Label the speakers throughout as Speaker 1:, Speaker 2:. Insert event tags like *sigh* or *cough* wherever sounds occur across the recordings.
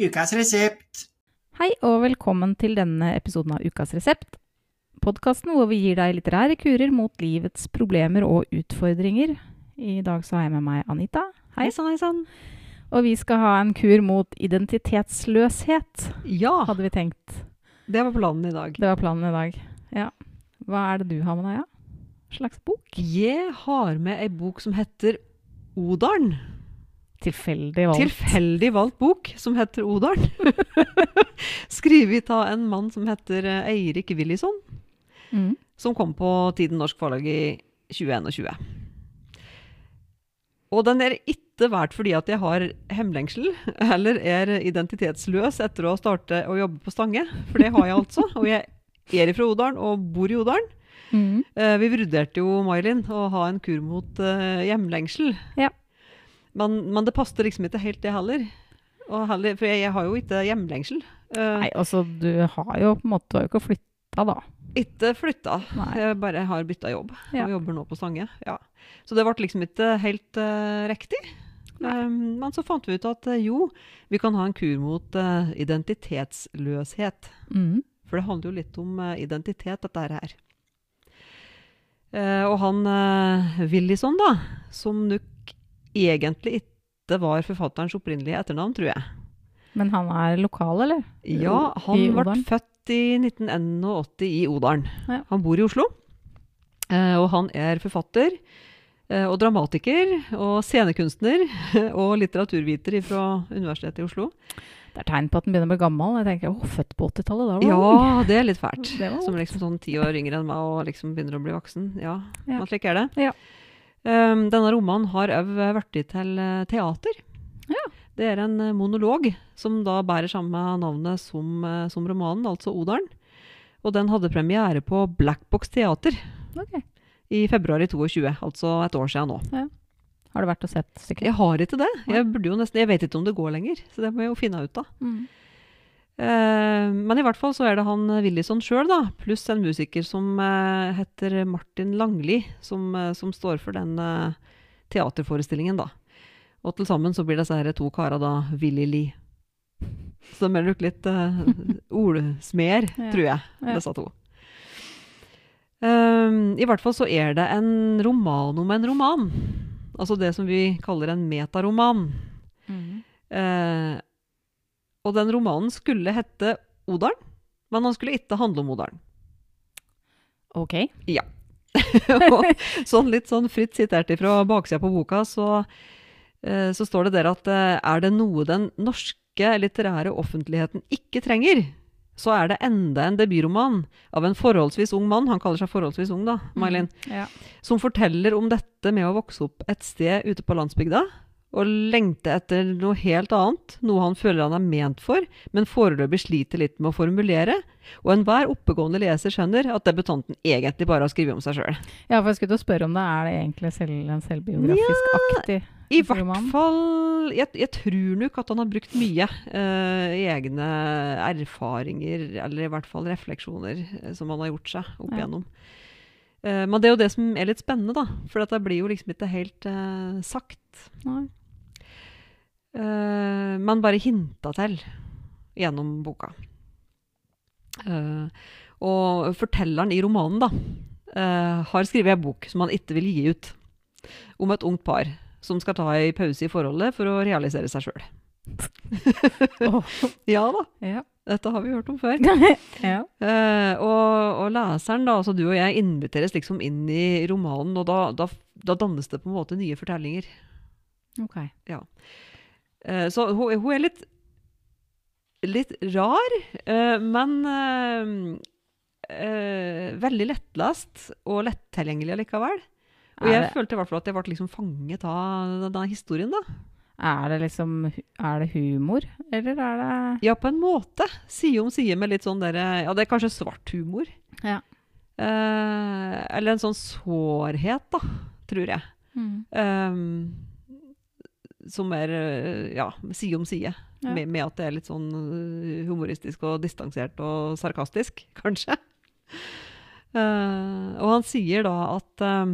Speaker 1: Ukas resept.
Speaker 2: Hei og velkommen til denne episoden av Ukas resept. Podkasten hvor vi gir deg litterære kurer mot livets problemer og utfordringer. I dag så har jeg med meg Anita. Hei.
Speaker 3: sann, hei sann.
Speaker 2: Og vi skal ha en kur mot identitetsløshet,
Speaker 3: Ja,
Speaker 2: hadde vi tenkt.
Speaker 3: det var planen i dag.
Speaker 2: Det var planen i dag. Ja. Hva er det du har med deg, ja? Slags bok?
Speaker 3: Jeg har med ei bok som heter Odalen.
Speaker 2: Tilfeldig valgt.
Speaker 3: Tilfeldig valgt bok som heter Odalen. *laughs* Skrevet av en mann som heter eh, Eirik Willison.
Speaker 2: Mm.
Speaker 3: som kom på Tiden Norsk Forlag i 2021. Og den er ikke verdt fordi at jeg har hemlengsel, *laughs* eller er identitetsløs etter å starte å jobbe på Stange. For det har jeg altså. *laughs* Og jeg er fra Odalen og bor i Odalen.
Speaker 2: Mm.
Speaker 3: Eh, vi vurderte jo, May-Linn, å ha en kur mot eh, hjemlengsel.
Speaker 2: Ja.
Speaker 3: Men, men det passer liksom ikke helt, det heller. Og heller for jeg, jeg har jo ikke hjemlengsel. Uh,
Speaker 2: Nei, altså du har jo på en måte du har jo ikke flytta, da.
Speaker 3: Ikke flytta.
Speaker 2: Nei.
Speaker 3: Jeg bare har bytta jobb
Speaker 2: Ja.
Speaker 3: og jobber nå på Stange. Ja. Så det ble liksom ikke helt uh, riktig. Um, men så fant vi ut at uh, jo, vi kan ha en kur mot uh, identitetsløshet.
Speaker 2: Mm.
Speaker 3: For det handler jo litt om identitet, dette her. Og han Willisson, da, som nok egentlig ikke var forfatterens opprinnelige etternavn, tror jeg.
Speaker 2: Men han er lokal, eller?
Speaker 3: Ja, han ble født i 1981 i Odalen.
Speaker 2: Ja.
Speaker 3: Han bor i Oslo, eh, og han er forfatter. eh, Og dramatiker og scenekunstner *laughs* og litteraturviter fra Universitetet i Oslo.
Speaker 2: Det er tegn på at han begynner å bli gammel. Jeg tenker, å, født på 80-tallet, da.
Speaker 3: Ja, det er litt fælt. Som liksom sånn ti år yngre enn meg og liksom begynner å bli voksen. Ja,
Speaker 2: Ja.
Speaker 3: slik er det.
Speaker 2: Ja.
Speaker 3: Um, denne romanen har òg blitt til eh, teater.
Speaker 2: Ja.
Speaker 3: Det er en eh, monolog som da bærer samme navnet som, eh, som romanen, altså Odalen. Og den hadde premiere på Blackbox Teater
Speaker 2: okay.
Speaker 3: i februar i 22, altså et år siden nå.
Speaker 2: Har du vært og sett stykket?
Speaker 3: Jeg har ikke det. Jeg, nesten, jeg vet ikke om det går lenger, så det må jeg jo finne ut av.
Speaker 2: Mm.
Speaker 3: Eh, men i hvert fall så er det han Willison Willisson sjøl, da, pluss en musiker som eh, heter Martin Langli, som, eh, som står for den eh, teaterforestillingen, da. Og til sammen så blir disse her to kara da Willy Lee. Så de er nok litt uh, ordsmeder, *laughs*
Speaker 2: Ja.
Speaker 3: tror jeg, disse to. Um, I hvert fall så er det en roman om en roman. Altså det som vi kaller en metaroman.
Speaker 2: Mm.
Speaker 3: Eh, og den romanen skulle hette Odalen, men han skulle ikke handle om Odalen.
Speaker 2: Ok. *laughs*
Speaker 3: og sånn litt sånn fritt sitert fra baksida på boka, så, eh, så står det der at eh, er det noe den norske litterære offentligheten ikke trenger, så er det enda en debutroman av en forholdsvis ung mann, han kaller seg forholdsvis ung da, Mailin, mm,
Speaker 2: Ja.
Speaker 3: som forteller om dette med å vokse opp et sted ute på landsbygda, og lengte etter noe helt annet, noe han føler han er ment for, men foreløpig sliter litt med å formulere, og enhver oppegående leser skjønner at debutanten egentlig bare har skrevet om seg sjøl.
Speaker 2: ja, for jeg skulle til å spørre om det er det egentlig selv, en selvbiografisk aktig
Speaker 3: I hvert
Speaker 2: roman?
Speaker 3: fall jeg, jeg tror nok at han har brukt mye uh, egne erfaringer, eller i hvert fall refleksjoner, eh, som han har gjort seg opp
Speaker 2: Ja.
Speaker 3: igjennom. Eh, men det er jo det som er litt spennende, da. For dette blir jo liksom ikke helt uh, sagt.
Speaker 2: Nei.
Speaker 3: Eh, men bare hinta til gjennom boka. Uh, og fortelleren i romanen da, uh, har skrevet en bok som han ikke vil gi ut, om et ungt par som skal ta en pause i forholdet for å realisere seg sjøl.
Speaker 2: oh. *laughs*
Speaker 3: Ja da,
Speaker 2: Ja.
Speaker 3: dette har vi hørt om før. *laughs*
Speaker 2: ja.
Speaker 3: uh, og, og leseren, da, altså du og jeg, inviteres liksom inn i romanen, og da, da, da dannes det på en måte nye fortellinger.
Speaker 2: Ok.
Speaker 3: Eh, så hun, hun er litt, litt rar, eh, men eh, eh, veldig lettlest og lettilgjengelig likevel. Og jeg følte i hvert fall at jeg ble liksom fanget av denne historien. da.
Speaker 2: er det liksom Er det humor, eller er det
Speaker 3: Ja, på en måte. Side om side med litt sånn derre Ja, det er kanskje svart humor.
Speaker 2: Ja.
Speaker 3: Eh, eller en sånn sårhet, da, tror jeg.
Speaker 2: mm.
Speaker 3: Ehm, som er eh, ja, side om side.
Speaker 2: Ja.
Speaker 3: Med, med at det er litt sånn eh, humoristisk og distansert og sarkastisk, *laughs* kanskje. Uh, og han sier da at um,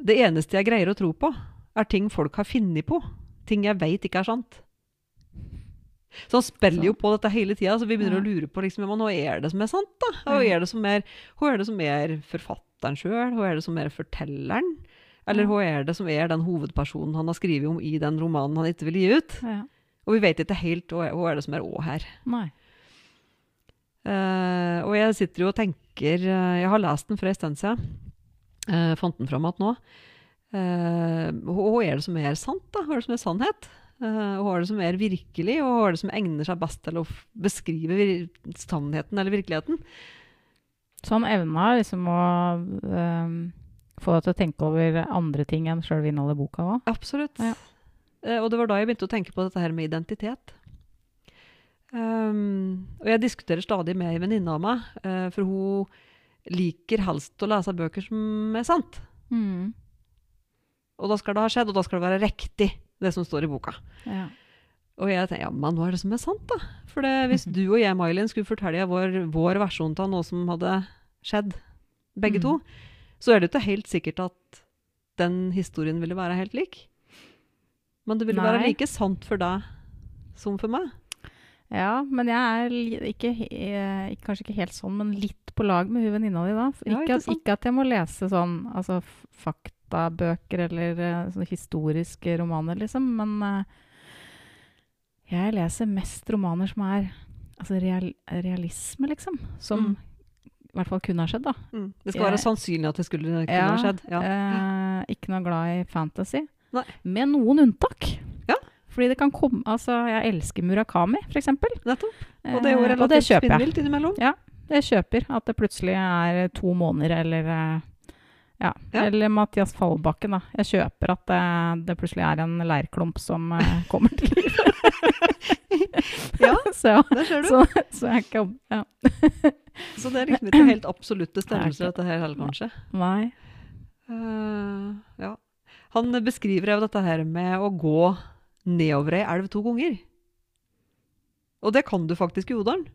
Speaker 3: det eneste jeg greier å tro på, er ting folk har funnet på. Ting jeg veit ikke er sant. Så han spiller jo på dette hele tida, så vi begynner
Speaker 2: Ja.
Speaker 3: å lure på liksom, hva er det som er sant. da? Hva er det som er, hva er, det som er forfatteren sjøl, hva er det som er fortelleren? Eller hva er det som er den hovedpersonen han har skrevet om i den romanen han ikke vil gi ut?
Speaker 2: Ja.
Speaker 3: Og vi vet ikke helt hva, hva er det som er å her.
Speaker 2: Nei.
Speaker 3: Uh, og jeg sitter jo og tenker uh, Jeg har lest den for en stund siden. Uh, fant den fram igjen nå. Hva er det som er sant, da? Hva er det som er sannhet? Hva er det som er virkelig, og hva er det som egner seg best til å beskrive sannheten eller virkeligheten?
Speaker 2: Så han evna liksom å ehm, få deg til å tenke over andre ting enn sjøl innholdet i boka òg.
Speaker 3: Absolutt.
Speaker 2: Ja.
Speaker 3: Eh, og det var da jeg begynte å tenke på dette her med identitet. Um, og jeg diskuterer stadig med ei venninne av meg, uh, for hun liker helst å lese bøker som er sant.
Speaker 2: Mm.
Speaker 3: Og da skal det ha skjedd, og da skal det være riktig, det som står i boka.
Speaker 2: Ja.
Speaker 3: Og jeg tenker, ja, men hva er det som er sant da? For det, hvis *laughs* du og jeg, Mailin, skulle fortelle vår, vår versjon av noe som hadde skjedd, begge
Speaker 2: Mm.
Speaker 3: to, så er det ikke helt sikkert at den historien ville være helt lik. Men det ville være like sant for deg som for meg.
Speaker 2: ja, men jeg er ikke, eh, ikke, kanskje ikke helt sånn, men litt på lag med hun venninna di da.
Speaker 3: Ja,
Speaker 2: Ikke,
Speaker 3: ikke
Speaker 2: at, ikke at jeg må lese sånn altså, faktabøker eller eh, sånne historiske romaner, liksom, men uh, jeg leser mest romaner som er altså, real, realisme, liksom. Som
Speaker 3: Mm.
Speaker 2: I hvert fall kunne ha skjedd, da.
Speaker 3: Det skal
Speaker 2: Jeg-
Speaker 3: være sannsynlig at det skulle kunne
Speaker 2: Ja,
Speaker 3: ha skjedd. Ja.
Speaker 2: Eh, ikke noe glad i fantasy.
Speaker 3: Nei.
Speaker 2: Med noen unntak.
Speaker 3: Ja.
Speaker 2: Fordi det kan komme Altså, jeg elsker Murakami, eksempel.
Speaker 3: Nettopp. Og det er jo
Speaker 2: Eh,
Speaker 3: relativt
Speaker 2: jeg.
Speaker 3: spinnvilt innimellom.
Speaker 2: Det kjøper. At det plutselig er to måneder, eller eh, ja.
Speaker 3: Ja.
Speaker 2: Eller Mathias Fallbakken, da. Jeg kjøper at det, det plutselig er en leirklump som eh, *laughs* kommer til liv.
Speaker 3: Ja. *laughs*
Speaker 2: så, ja.
Speaker 3: Der ser du.
Speaker 2: Så, så jeg kan, ja. *laughs*
Speaker 3: Så det er liksom ikke helt absolutte
Speaker 2: Nei,
Speaker 3: størrelser, dette her heller, kanskje.
Speaker 2: Nei.
Speaker 3: Uh, ja. Han beskriver jo dette her med å gå nedover ei elv to ganger. Og det kan du faktisk i Odalen.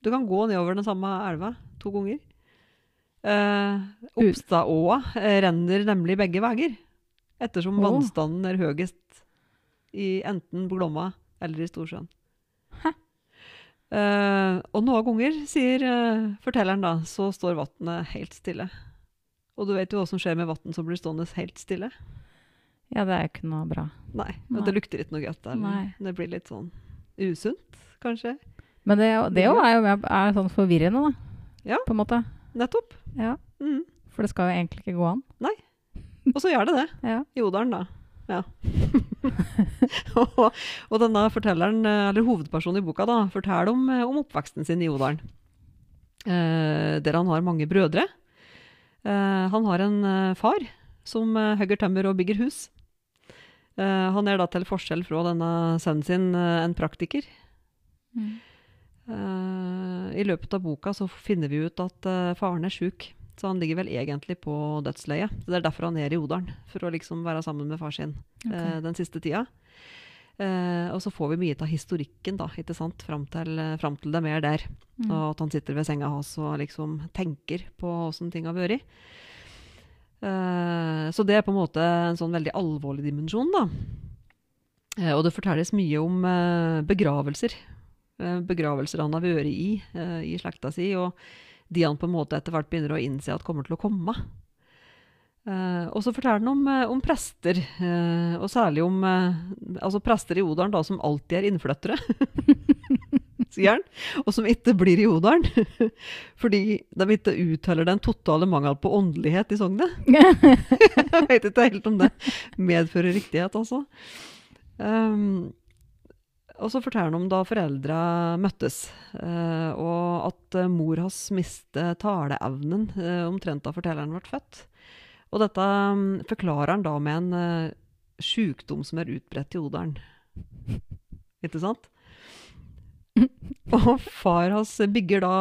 Speaker 3: Du kan gå nedover den samme elva to ganger. Uh, Oppstadåa eh, renner nemlig begge veier, ettersom
Speaker 2: oh.
Speaker 3: vannstanden er høyest i enten Glomma eller i Storsjøen. Eh, og noen ganger, sier uh, fortelleren da, så står vannet helt stille. Og du vet jo hva som skjer med vann som blir stående helt stille?
Speaker 2: Ja, det er jo ikke noe bra.
Speaker 3: Nei,
Speaker 2: Nei.
Speaker 3: det lukter ikke noe godt. Det blir litt sånn usunt, kanskje.
Speaker 2: Men det, det jo er jo er sånn forvirrende, da.
Speaker 3: Ja.
Speaker 2: På en måte.
Speaker 3: Nettopp.
Speaker 2: Ja.
Speaker 3: Mm.
Speaker 2: For det skal jo egentlig ikke gå an. Nei.
Speaker 3: Og så gjør det det, *laughs*
Speaker 2: Ja.
Speaker 3: i Odalen da. Ja. *laughs* *laughs* og, og denne fortelleren, eh, eller hovedpersonen i boka da, forteller om, eh, om oppveksten sin i Odalen. Eh, der han har mange brødre. Eh, han har en eh, far som hogger tømmer og bygger hus. Eh, han er da til forskjell fra denne sønnen sin en praktiker. Eh, I løpet av boka så finner vi ut at faren er sjuk, så han ligger vel egentlig på dødsleiet. Så Det er derfor han er i Odalen, for å liksom være sammen med far sin
Speaker 2: okay.
Speaker 3: eh, den siste tida. Uh, og så får vi mye av historikken da, ikke sant, fram til, eh, fram til det er mer der.
Speaker 2: Mm.
Speaker 3: Og at han sitter ved senga hans og liksom tenker på åssen ting har vært. Uh, så det er på en måte en sånn veldig alvorlig dimensjon, da. Uh, og det fortelles mye om eh, begravelser. Eh, begravelser han har vært i eh, i slekta si, og de han på en måte etter hvert begynner å innse at kommer til å komme. Uh, og så forteller han om, eh, om prester, uh, og særlig om uh, altså prester i Odalen da, som alltid er innflyttere. *laughs* Sier han. Og som ikke blir i Odalen. *laughs* Fordi de ikke uttaler den totale mangel på åndelighet i sognet. *laughs* Jeg vet ikke helt om det medfører riktighet, altså. Um, og så forteller han om da foreldra møttes, eh, og at eh, mor hans mistet taleevnen eh, omtrent da fortelleren ble født. Og dette mm, forklarer han da med en uh, sjukdom som er utbredt i odelen. Ikke sant? *laughs* Og far hans bygger da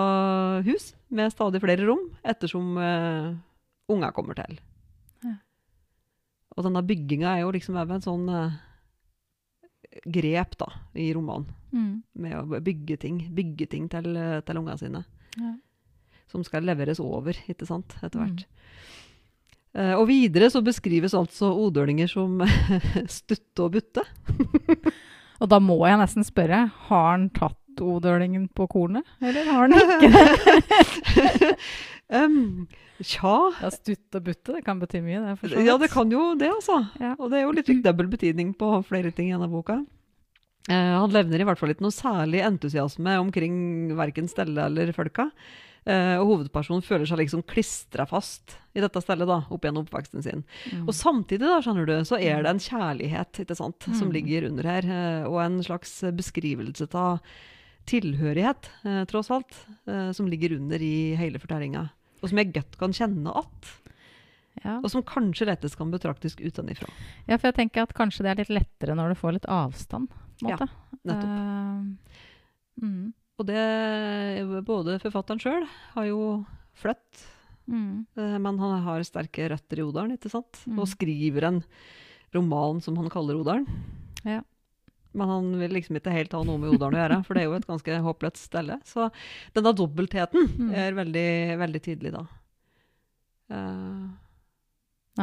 Speaker 3: hus med stadig flere rom, ettersom uh, unga kommer til. Og denne bygginga er jo liksom en sånn eh, grep da, i romanen,
Speaker 2: Mm.
Speaker 3: med å bygge ting, bygge ting til, til ungene sine,
Speaker 2: Ja.
Speaker 3: som skal leveres over, ikke sant, etter
Speaker 2: Mm.
Speaker 3: hvert. Eh, og videre så beskrives altså odølinger som *laughs* stutte og butte. *laughs*
Speaker 2: Og da må jeg nesten spørre, har han tatt odølingen på kornet, eller har han *laughs* ikke det?
Speaker 3: Um, tja
Speaker 2: Ja, stutt og butte, det kan bety mye, det.
Speaker 3: Ja, det kan jo det, altså.
Speaker 2: Ja.
Speaker 3: Og det er jo litt *clears throat* dobbel betydning på flere ting i denne boka. Eh, han levner i hvert fall ikke noe særlig entusiasme omkring verken stellet eller folka. Uh, og hovedpersonen føler seg liksom klistra fast i dette stellet da, opp gjennom oppveksten sin.
Speaker 2: Mm.
Speaker 3: Og samtidig da, skjønner du, så er det en kjærlighet ikke sant, som
Speaker 2: Mm.
Speaker 3: ligger under her, uh, og en slags beskrivelse av tilhørighet, uh, tross alt, som ligger under i hele fortellinga. Og som jeg godt kan kjenne at.
Speaker 2: ja.
Speaker 3: Og som kanskje lettest kan betraktes utenifra.
Speaker 2: ja, for jeg tenker at kanskje det er litt lettere når du får litt avstand, på en
Speaker 3: Ja. Nettopp.
Speaker 2: Uh, mm.
Speaker 3: Og det Både forfatteren sjøl har jo flytt,
Speaker 2: Mm.
Speaker 3: eh, men han har sterke røtter i Odalen, ikke sant?
Speaker 2: Mm.
Speaker 3: Og skriver en roman som han kaller Odalen.
Speaker 2: Ja.
Speaker 3: Men han vil liksom ikke helt ha noe med Odalen å gjøre, for det er jo et ganske håpløst stelle. Så denne dobbeltheten
Speaker 2: Mm.
Speaker 3: er veldig, veldig tydelig da.
Speaker 2: Uh,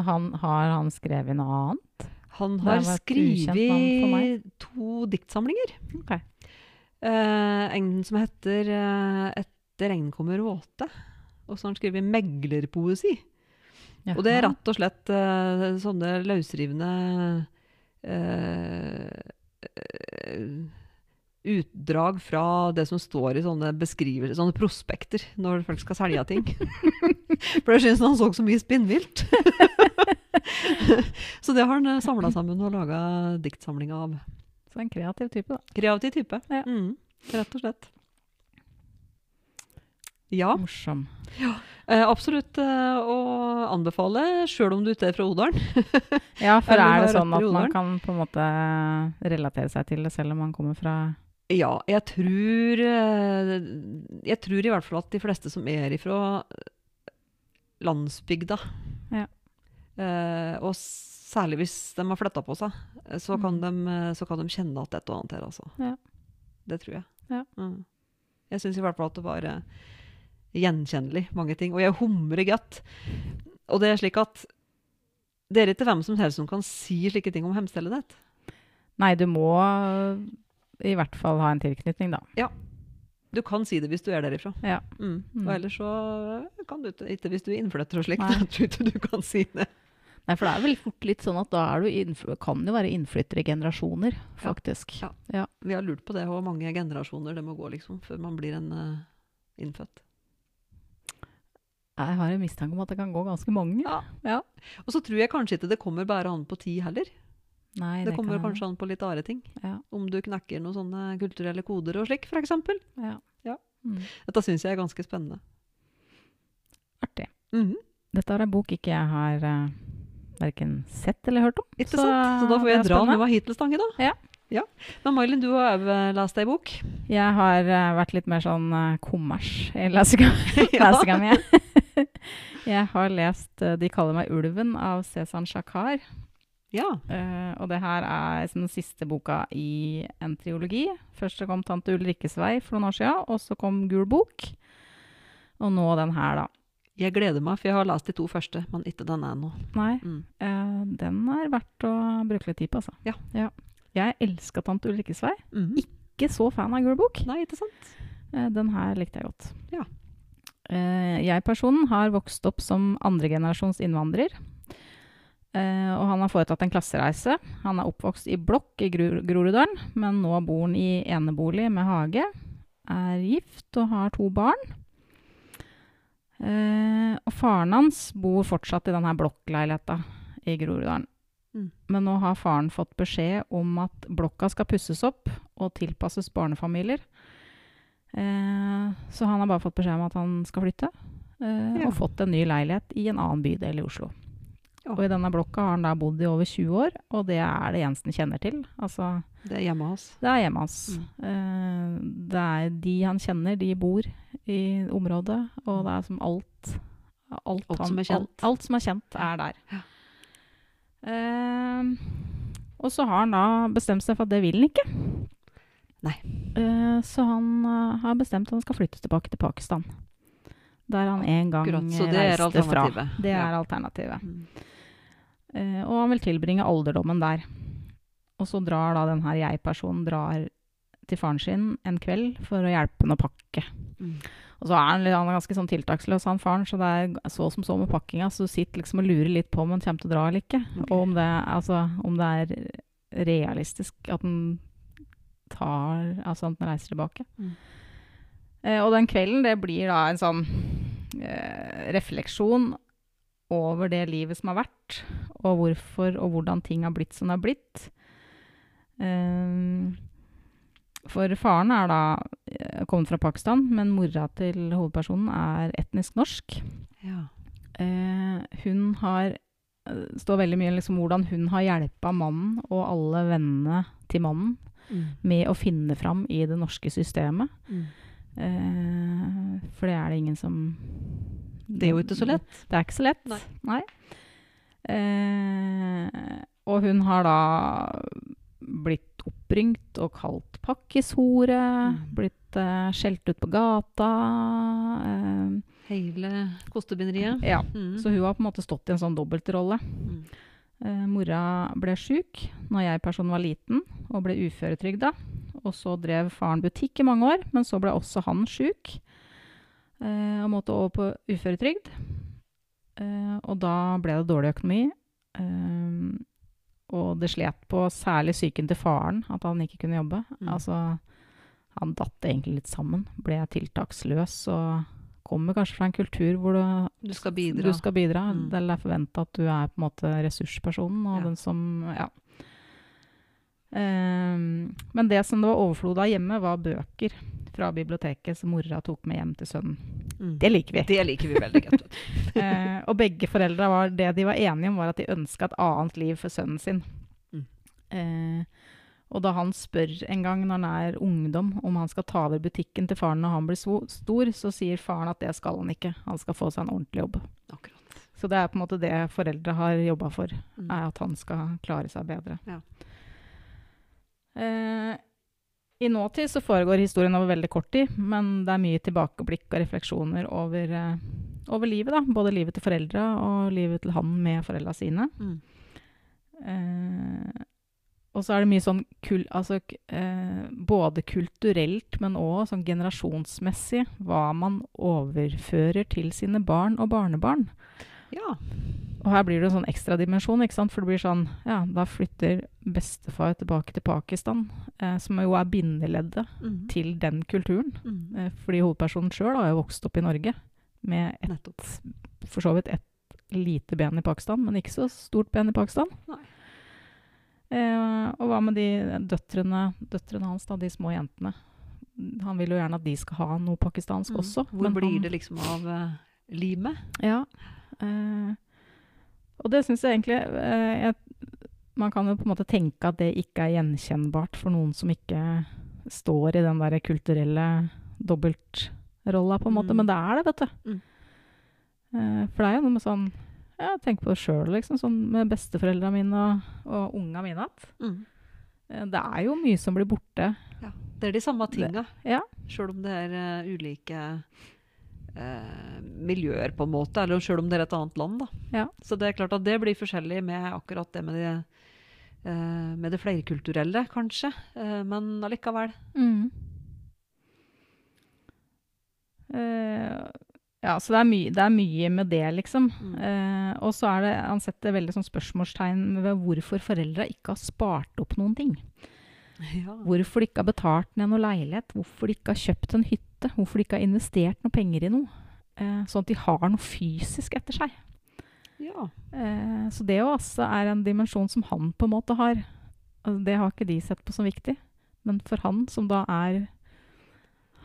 Speaker 2: Han, har han skrevet noe annet?
Speaker 3: han har skrevet to diktsamlinger.
Speaker 2: Okay.
Speaker 3: Uh, en som heter uh, 'Etter regn kommer våte', Og så har han skrevet meglerpoesi. Og det er rett og slett uh, sånne løsrivende eh, utdrag fra det som står i sånne beskrivelser, sånne prospekter, når folk skal selge ting. *laughs* For jeg syns han så så mye spinnvilt. *laughs* så det har han samla sammen og laga diktsamling av.
Speaker 2: Så en kreativ type, da.
Speaker 3: Kreativ type.
Speaker 2: Ja.
Speaker 3: Mm, rett og slett. Ja,
Speaker 2: Morsom.
Speaker 3: eh, absolutt eh, å anbefale, sjøl om du ikke er fra Odalen. *laughs*
Speaker 2: Ja, for *laughs* er det sånn at man kan på en måte relatere seg til det selv om man kommer fra
Speaker 3: Ja, jeg tror eh, Jeg tror i hvert fall at de fleste som er ifra landsbygda,
Speaker 2: Ja.
Speaker 3: eh, og særlig hvis de har flytta på seg, eh, så kan,
Speaker 2: Mm.
Speaker 3: de, eh, så kan de kjenne at et og annet her, altså.
Speaker 2: Ja.
Speaker 3: Det tror jeg.
Speaker 2: Ja.
Speaker 3: Mm. Jeg syns i hvert fall at det var eh, gjenkjennelig, mange ting. Og jeg humrer godt. Og det er slik at det er ikke hvem som helst som kan si slike ting om hemstellet ditt.
Speaker 2: Nei, du må i hvert fall ha en tilknytning, da. Ja.
Speaker 3: Du kan si det hvis du er derifra.
Speaker 2: Ja.
Speaker 3: Mm.
Speaker 2: Mm.
Speaker 3: Og ellers så kan du ikke, hvis du er innflytter og slikt. *laughs* Jeg tror ikke du kan si det.
Speaker 2: Nei, for det er vel fort litt sånn at da er du kan jo være innflytter i generasjoner, faktisk.
Speaker 3: Ja. Vi har lurt på det, hvor mange generasjoner det må gå liksom, før man blir en uh, innfødt.
Speaker 2: Jeg har en mistanke om at det kan gå ganske mange.
Speaker 3: Ja.
Speaker 2: Ja.
Speaker 3: Og så tror jeg kanskje ikke det kommer bare an på tid heller.
Speaker 2: Nei,
Speaker 3: Det, kommer
Speaker 2: kan
Speaker 3: kanskje an på litt andre ting.
Speaker 2: Ja.
Speaker 3: Om du knekker noen sånne kulturelle koder og slik, f.eks.
Speaker 2: Ja.
Speaker 3: Ja.
Speaker 2: Mm.
Speaker 3: Dette syns jeg er ganske spennende.
Speaker 2: Artig.
Speaker 3: Mhm.
Speaker 2: Dette er en bok ikke jeg har uh, verken sett eller hørt om.
Speaker 3: Ikke
Speaker 2: Så
Speaker 3: sant? Så da får jeg dra med meg hit til Stange, da.
Speaker 2: Ja.
Speaker 3: Ja. Men Mailin, du har òg lest ei bok.
Speaker 2: Jeg har uh, vært litt mer sånn uh, kommers i lesinga *laughs* *laughs* mi. *laughs* jeg har lest uh, 'De kaller meg ulven' av Cezan Shakar.
Speaker 3: Ja.
Speaker 2: Og det her er den siste boka i en triologi. Først så kom 'Tante Ulrikkes vei' for noen år siden, og så kom 'Gul bok'. Og nå den her, da.
Speaker 3: Jeg gleder meg, for jeg har lest de to første, men ikke denne ennå.
Speaker 2: Nei,
Speaker 3: Mm.
Speaker 2: den er verdt å bruke litt tid på, altså.
Speaker 3: Ja.
Speaker 2: Jeg elska 'Tante Ulrikkes vei'.
Speaker 3: Mhm.
Speaker 2: Ikke så fan av 'Gul bok'.
Speaker 3: Nei, ikke sant?
Speaker 2: Eh, Den her likte jeg godt.
Speaker 3: Ja.
Speaker 2: Eh, Jeg-personen har vokst opp som andregenerasjons innvandrer. Eh, og han har foretatt en klassereise. Han er oppvokst i blokk i Gro Groruddalen, men nå bor han i enebolig med hage. Er gift og har to barn. Og faren hans bor fortsatt i denne blokkleiligheta i Groruddalen.
Speaker 3: Mm.
Speaker 2: Men nå har faren fått beskjed om at blokka skal pusses opp og tilpasses barnefamilier. Eh, så han har bare fått beskjed om at han skal flytte. Eh,
Speaker 3: Ja.
Speaker 2: Og fått en ny leilighet i en annen bydel i Oslo.
Speaker 3: Ja.
Speaker 2: Og i denne blokka har han da bodd i over 20 år, og det er det Jensen kjenner til. Altså,
Speaker 3: Det er hjemme hans.
Speaker 2: det er hjemmet hans.
Speaker 3: Mm.
Speaker 2: Eh, det er de han kjenner, de bor i området, og det er som alt Alt,
Speaker 3: Alt som er kjent.
Speaker 2: Alt, alt som er kjent, er der. Eh, og så har han da bestemt seg for at det vil han ikke.
Speaker 3: Nei.
Speaker 2: Eh, så han eh, har bestemt at han skal flytte tilbake til Pakistan. Der han en gang
Speaker 3: Akkurat, så det er
Speaker 2: reiste fra. Det er
Speaker 3: Ja.
Speaker 2: alternativet.
Speaker 3: Mm.
Speaker 2: Eh, og han vil tilbringe alderdommen der. Og så drar da denne jeg-personen drar til faren sin en kveld for å hjelpe henne å pakke.
Speaker 3: Mm.
Speaker 2: Og så er han, han er ganske sånn tiltaksløs, han faren, så det er så som så med pakkinga. Så du sitter liksom og lurer litt på om han kommer til å dra eller ikke.
Speaker 3: Okay.
Speaker 2: Og om det, altså, om det er realistisk at han tar Altså at han reiser tilbake.
Speaker 3: Mm.
Speaker 2: Eh, og den kvelden, det blir da en sånn eh, refleksjon over det livet som har vært, og hvorfor og hvordan ting har blitt som det har blitt. Eh, for faren er da kommet fra Pakistan, men mora til hovedpersonen er etnisk norsk.
Speaker 3: Ja.
Speaker 2: Eh, hun har eh, står veldig mye liksom hvordan hun har hjelpa mannen og alle vennene til mannen
Speaker 3: Mm.
Speaker 2: med å finne fram i det norske systemet.
Speaker 3: Mm.
Speaker 2: Eh, for det er det ingen som
Speaker 3: Det er jo ikke så lett.
Speaker 2: Det er ikke så lett.
Speaker 3: Nei.
Speaker 2: Nei. Eh, og hun har da blitt oppringt og kalt pakkishore,
Speaker 3: Mm.
Speaker 2: blitt uh, skjelt ut på gata. Uh,
Speaker 3: Hele kostebinderiet.
Speaker 2: ja.
Speaker 3: Mm.
Speaker 2: Så hun har på en måte stått i en sånn dobbeltrolle.
Speaker 3: Mm.
Speaker 2: Uh, mora ble sjuk når jeg personen var liten, og ble uføretrygda. Og så drev faren butikk i mange år, men så ble også han sjuk. Og måtte over på uføretrygd. Og da ble det dårlig økonomi. Eh, og det slet på særlig psyken til faren, at han ikke kunne jobbe.
Speaker 3: Mm.
Speaker 2: Altså, han datt egentlig litt sammen. Ble tiltaksløs og kommer kanskje fra en kultur hvor du
Speaker 3: Du skal bidra.
Speaker 2: du skal bidra.
Speaker 3: Mm.
Speaker 2: Det er forventa at du er på en måte ressurspersonen og
Speaker 3: Ja.
Speaker 2: den som Ja. Um, men det som det var overflod av hjemme, var bøker fra biblioteket som mora tok med hjem til sønnen.
Speaker 3: Mm.
Speaker 2: Det liker vi.
Speaker 3: Det liker vi veldig godt. *laughs*
Speaker 2: Eh, og begge foreldra var det de var enige om, var at de ønska et annet liv for sønnen sin.
Speaker 3: Mm.
Speaker 2: Eh, og da han spør en gang når han er ungdom om han skal ta over butikken til faren når han blir stor, så sier faren at det skal han ikke. Han skal få seg en ordentlig jobb.
Speaker 3: Akkurat.
Speaker 2: Så det er på en måte det foreldre har jobba for,
Speaker 3: Mm.
Speaker 2: er at han skal klare seg bedre.
Speaker 3: Ja.
Speaker 2: Eh, I nåtid så foregår historien over veldig kort tid, men det er mye tilbakeblikk og refleksjoner over, eh, over livet. da. Både livet til foreldra og livet til han med foreldra sine.
Speaker 3: Mm.
Speaker 2: Eh, og så er det mye sånn kul, altså, eh, både kulturelt, men òg sånn generasjonsmessig, hva man overfører til sine barn og barnebarn.
Speaker 3: Ja.
Speaker 2: Og her blir det en sånn ekstra dimensjon, ikke sant? For det blir sånn, ja, da flytter bestefar tilbake til Pakistan, eh, som jo er bindeleddet
Speaker 3: Mm.
Speaker 2: til den kulturen.
Speaker 3: Mm.
Speaker 2: Eh, fordi hovedpersonen sjøl har jo vokst opp i Norge med et, for så vidt et lite ben i Pakistan, men ikke så stort ben i Pakistan. Eh, og hva med de døtrene, døtrene hans, da, de små jentene? Han vil jo gjerne at de skal ha noe pakistansk
Speaker 3: Mm.
Speaker 2: også.
Speaker 3: Hvor
Speaker 2: men
Speaker 3: blir
Speaker 2: han-
Speaker 3: det liksom av uh, limet?
Speaker 2: Ja. Eh, og det syns jeg egentlig eh, jeg, Man kan jo på en måte tenke at det ikke er gjenkjennbart for noen som ikke står i den der kulturelle dobbeltrolla, på en måte.
Speaker 3: Mm.
Speaker 2: Men det er det, vet du.
Speaker 3: Mm.
Speaker 2: Eh, for det er jo noe med sånn Jeg tenker på det sjøl, liksom. Sånn med besteforeldra mine og, og unga mine. igjen.
Speaker 3: Mm.
Speaker 2: eh, det er jo mye som blir borte.
Speaker 3: Det er de samme tinga,
Speaker 2: ja.
Speaker 3: sjøl om det er uh, ulike eh, miljøer, på en måte, eller selv om det er et annet land. Da.
Speaker 2: Ja.
Speaker 3: Så det er klart at det blir forskjellig med akkurat det med det, eh, med det flerkulturelle, kanskje. Eh, men allikevel.
Speaker 2: Mm. Uh, ja, så det er, mye, det er mye med det, liksom.
Speaker 3: Mm.
Speaker 2: Uh, og så er det, han setter veldig sånn spørsmålstegn ved hvorfor foreldra ikke har spart opp noen ting. *laughs*
Speaker 3: Ja.
Speaker 2: Hvorfor de ikke har betalt ned noe leilighet, hvorfor de ikke har kjøpt en hytte, hvorfor de ikke har investert noe penger i noe. Eh, sånn at de har noe fysisk etter seg.
Speaker 3: ja.
Speaker 2: Eh, så det jo også er en dimensjon som han på en måte har. Altså, det har ikke de sett på som viktig. Men for han som da er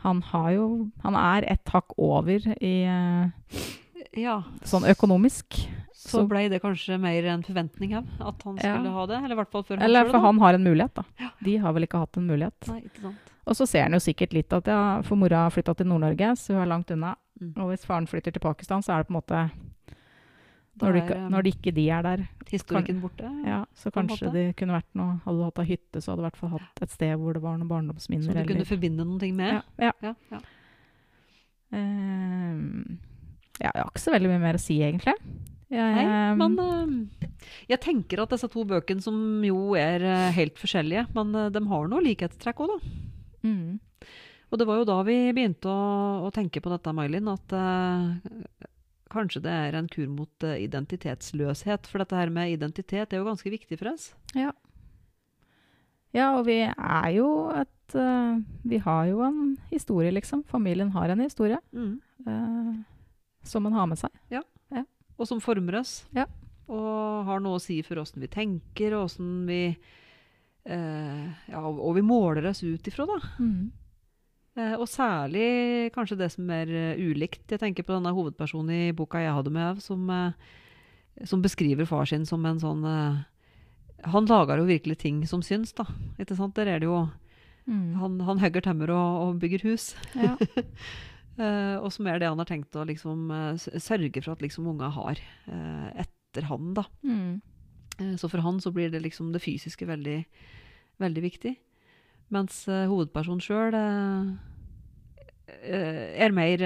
Speaker 2: Han har jo Han er et hakk over i eh,
Speaker 3: ja.
Speaker 2: sånn økonomisk.
Speaker 3: Så
Speaker 2: Så-
Speaker 3: blei det kanskje mer en forventning av at han
Speaker 2: Ja.
Speaker 3: skulle ha det? Eller i hvert fall for han
Speaker 2: Eller for
Speaker 3: det,
Speaker 2: han har en mulighet, da.
Speaker 3: Ja.
Speaker 2: De har vel ikke hatt en mulighet.
Speaker 3: Nei, ikke sant.
Speaker 2: Og så ser han jo sikkert litt at ja, for mora har flytta til Nord-Norge, så hun er langt unna.
Speaker 3: Mm.
Speaker 2: Og hvis faren flytter til Pakistan, så er det på en måte Når,
Speaker 3: er,
Speaker 2: ikke-
Speaker 3: eh,
Speaker 2: når de ikke de er der,
Speaker 3: historikken borte.
Speaker 2: ja, så kanskje det kunne vært noe Hadde du hatt ei hytte, så hadde du i hvert fall hatt et sted hvor det var noen barndomsminner.
Speaker 3: Som du kunne
Speaker 2: eller-
Speaker 3: forbinde noen ting med.
Speaker 2: ja, ja.
Speaker 3: Ja, ja.
Speaker 2: Ehm, ja, jeg har ikke så veldig mye mer å si, egentlig. Jeg,
Speaker 3: Nei,
Speaker 2: eh,
Speaker 3: men eh, jeg tenker at disse to bøkene, som jo er eh, helt forskjellige, men de har noe likhetstrekk òg, da.
Speaker 2: mm,
Speaker 3: Og det var jo da vi begynte å, å tenke på dette, Mailin, at uh, kanskje det er en kur mot uh, identitetsløshet. For dette her med identitet er jo ganske viktig for oss.
Speaker 2: Ja, Ja, og vi er jo et uh, Vi har jo en historie, liksom. Familien har en historie eh, som man har med seg.
Speaker 3: Og som former oss.
Speaker 2: Ja.
Speaker 3: Og har noe å si for åssen vi tenker, og åssen vi eh, Ja, og vi måler oss ut ifra, da.
Speaker 2: Mm.
Speaker 3: Eh, og særlig kanskje det som er eh, ulikt. Jeg tenker på denne hovedpersonen i boka jeg hadde med, som, eh, som beskriver far sin som en sånn eh, Han lager jo virkelig ting som syns, da. Ikke sant? Der er det jo
Speaker 2: Mm.
Speaker 3: Han, han hogger tømmer og, og bygger hus.
Speaker 2: Ja. *laughs*
Speaker 3: Eh, og som er det han har tenkt å liksom eh, sørge for at liksom unga har eh, etter han, da.
Speaker 2: Mm.
Speaker 3: Så for han så blir det liksom det fysiske veldig, veldig viktig. Mens hovedpersonen sjøl er mer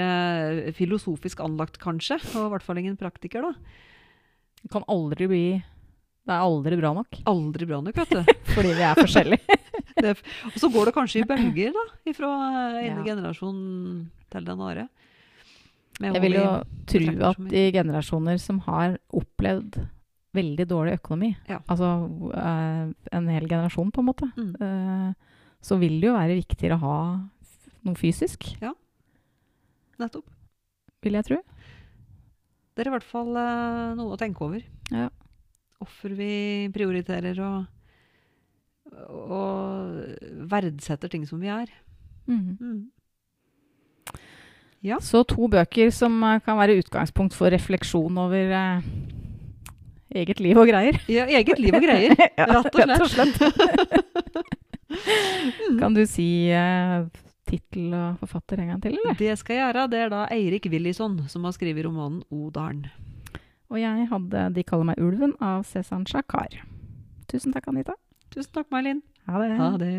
Speaker 3: filosofisk anlagt, kanskje. Og i hvert fall ingen praktiker, da.
Speaker 2: Det kan aldri bli Det er aldri bra nok.
Speaker 3: Aldri bra nok, vet du. *laughs*
Speaker 2: Fordi vi er forskjellige. *laughs*
Speaker 3: Og så går det kanskje i bølger, da. Fra ene
Speaker 2: Ja.
Speaker 3: generasjon til den andre.
Speaker 2: Jeg vil jo tro at de generasjoner som har opplevd veldig dårlig økonomi,
Speaker 3: Ja.
Speaker 2: altså eh, en hel generasjon på en måte,
Speaker 3: Mm.
Speaker 2: eh, så vil det jo være viktigere å ha noe fysisk, Ja.
Speaker 3: Nettopp.
Speaker 2: vil jeg tro.
Speaker 3: Det er i hvert fall eh, noe å tenke over.
Speaker 2: Ja.
Speaker 3: Hvorfor vi prioriterer og, og verdsetter ting som vi er.
Speaker 2: Mhm.
Speaker 3: Mm. Ja.
Speaker 2: Så to bøker som eh, kan være utgangspunkt for refleksjon over eh, eget liv og greier.
Speaker 3: Ja, eget liv og greier. *laughs*
Speaker 2: Ja,
Speaker 3: Rett og slett. *laughs*
Speaker 2: Kan du si eh, tittel og forfatter en gang til, eller?
Speaker 3: Det skal jeg gjøre. Det er da Eirik Willison som har skrevet romanen Odalen.
Speaker 2: Og jeg hadde De kaller meg ulven av Cezanne Shakar. Tusen takk, Anita.
Speaker 3: Tusen takk, May-Linn.
Speaker 2: Ha det.
Speaker 3: Ha det.